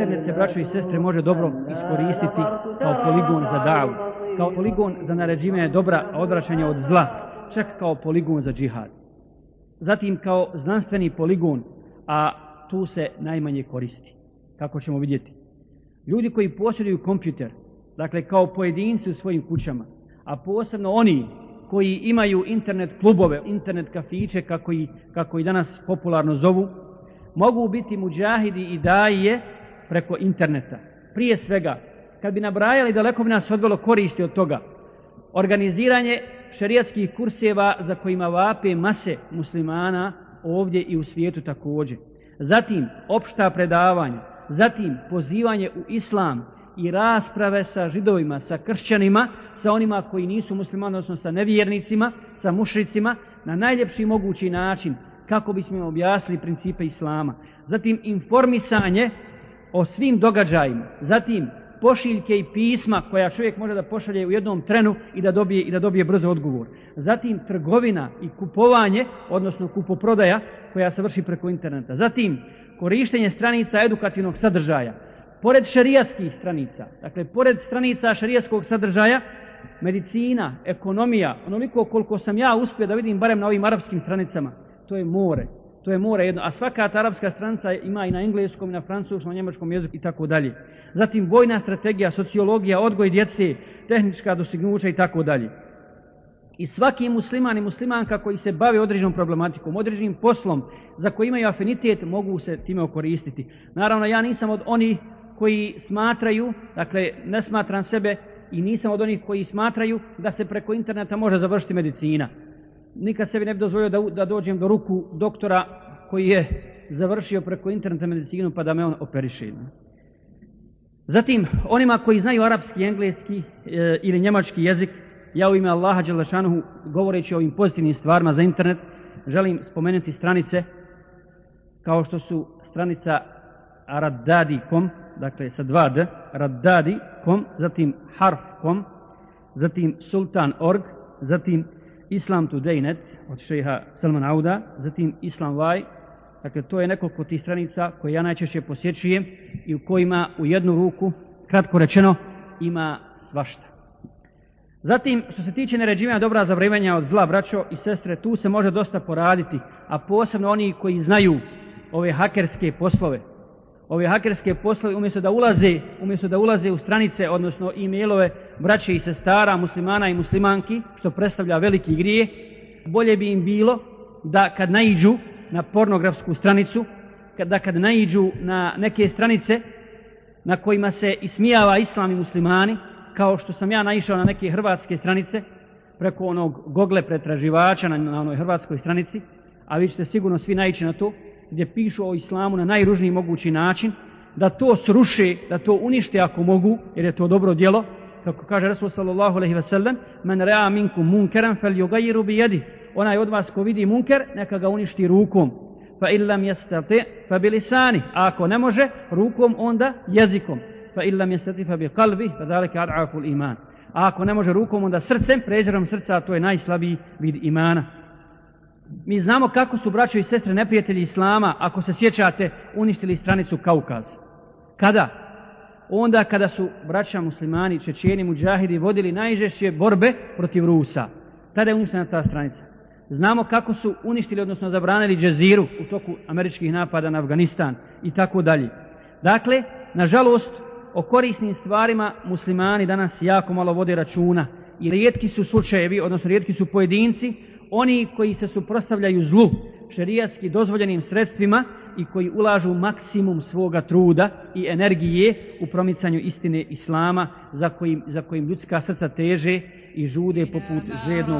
internet se, braćo i sestre, može dobro iskoristiti kao poligon za davu, kao poligon za naređivanje dobra, a odvraćanje od zla, čak kao poligon za džihad. Zatim kao znanstveni poligon, a tu se najmanje koristi, kako ćemo vidjeti. Ljudi koji posjeduju kompjuter, dakle kao pojedinci u svojim kućama, a posebno oni koji imaju internet klubove, internet kafiće, kako i, kako i danas popularno zovu, mogu biti muđahidi i daje preko interneta. Prije svega, kad bi nabrajali daleko bi nas odvelo koristi od toga, organiziranje šerijatskih kurseva za kojima vape mase muslimana ovdje i u svijetu također. Zatim, opšta predavanja, zatim pozivanje u islam i rasprave sa židovima, sa kršćanima, sa onima koji nisu muslimani, odnosno sa nevjernicima, sa mušricima, na najljepši mogući način, kako bismo im objasnili principe islama. Zatim informisanje o svim događajima. Zatim pošiljke i pisma koja čovjek može da pošalje u jednom trenu i da dobije i da dobije brzo odgovor. Zatim trgovina i kupovanje, odnosno kupoprodaja koja se vrši preko interneta. Zatim korištenje stranica edukativnog sadržaja. Pored šerijatskih stranica, dakle pored stranica šerijatskog sadržaja, medicina, ekonomija, onoliko koliko sam ja uspio da vidim barem na ovim arapskim stranicama, to je more. To je more jedno, a svaka ta arapska stranica ima i na engleskom, i na francuskom, i na njemačkom jeziku i tako dalje. Zatim vojna strategija, sociologija, odgoj djece, tehnička dostignuća i tako dalje. I svaki musliman i muslimanka koji se bave određenom problematikom, određenim poslom za koji imaju afinitet, mogu se time okoristiti. Naravno, ja nisam od onih koji smatraju, dakle, ne smatram sebe i nisam od onih koji smatraju da se preko interneta može završiti medicina nikad sebi ne bi dozvolio da, da dođem do ruku doktora koji je završio preko interneta medicinu pa da me on operiše. Zatim, onima koji znaju arapski, engleski e, ili njemački jezik, ja u ime Allaha Đelešanuhu, govoreći o ovim pozitivnim stvarima za internet, želim spomenuti stranice kao što su stranica raddadi.com, dakle sa dva d, raddadi.com, zatim harf.com, zatim sultan.org, zatim Islam Today.net od šeha Salman Auda, zatim Islam Y, dakle to je nekoliko tih stranica koje ja najčešće posjećujem i u kojima u jednu ruku, kratko rečeno, ima svašta. Zatim, što se tiče neređivanja dobra zavrivanja od zla, braćo i sestre, tu se može dosta poraditi, a posebno oni koji znaju ove hakerske poslove, ove hakerske poslove umjesto da ulaze, umjesto da ulaze u stranice, odnosno e-mailove braće i sestara, muslimana i muslimanki, što predstavlja veliki grije, bolje bi im bilo da kad naiđu na pornografsku stranicu, da kad naiđu na neke stranice na kojima se ismijava islam i muslimani, kao što sam ja naišao na neke hrvatske stranice, preko onog gogle pretraživača na, na onoj hrvatskoj stranici, a vi ćete sigurno svi naići na to, gdje pišu o islamu na najružniji mogući način, da to sruše, da to unište ako mogu, jer je to dobro djelo, kako kaže Rasul sallallahu alejhi ve sellem, men rea minkum munkeran falyughayyiru bi yadihi. Onaj od vas ko vidi munker, neka ga uništi rukom. Fa illam yastati fa bi lisani. Ako ne može rukom, onda jezikom. Fa illam yastati fa bi qalbi, fa zalika ad'afu al-iman. A ako ne može rukom, onda srcem, prezirom srca, to je najslabiji vid imana. Mi znamo kako su braćo i sestre neprijatelji Islama, ako se sjećate, uništili stranicu Kaukaz. Kada? Onda kada su braća muslimani, čečeni, muđahidi vodili najžešće borbe protiv Rusa. Tada je uništena ta stranica. Znamo kako su uništili, odnosno zabranili džeziru u toku američkih napada na Afganistan i tako dalje. Dakle, nažalost, o korisnim stvarima muslimani danas jako malo vode računa i rijetki su slučajevi, odnosno rijetki su pojedinci oni koji se suprostavljaju zlu šerijatski dozvoljenim sredstvima i koji ulažu maksimum svoga truda i energije u promicanju istine islama za kojim, za kojim ljudska srca teže i žude poput žednog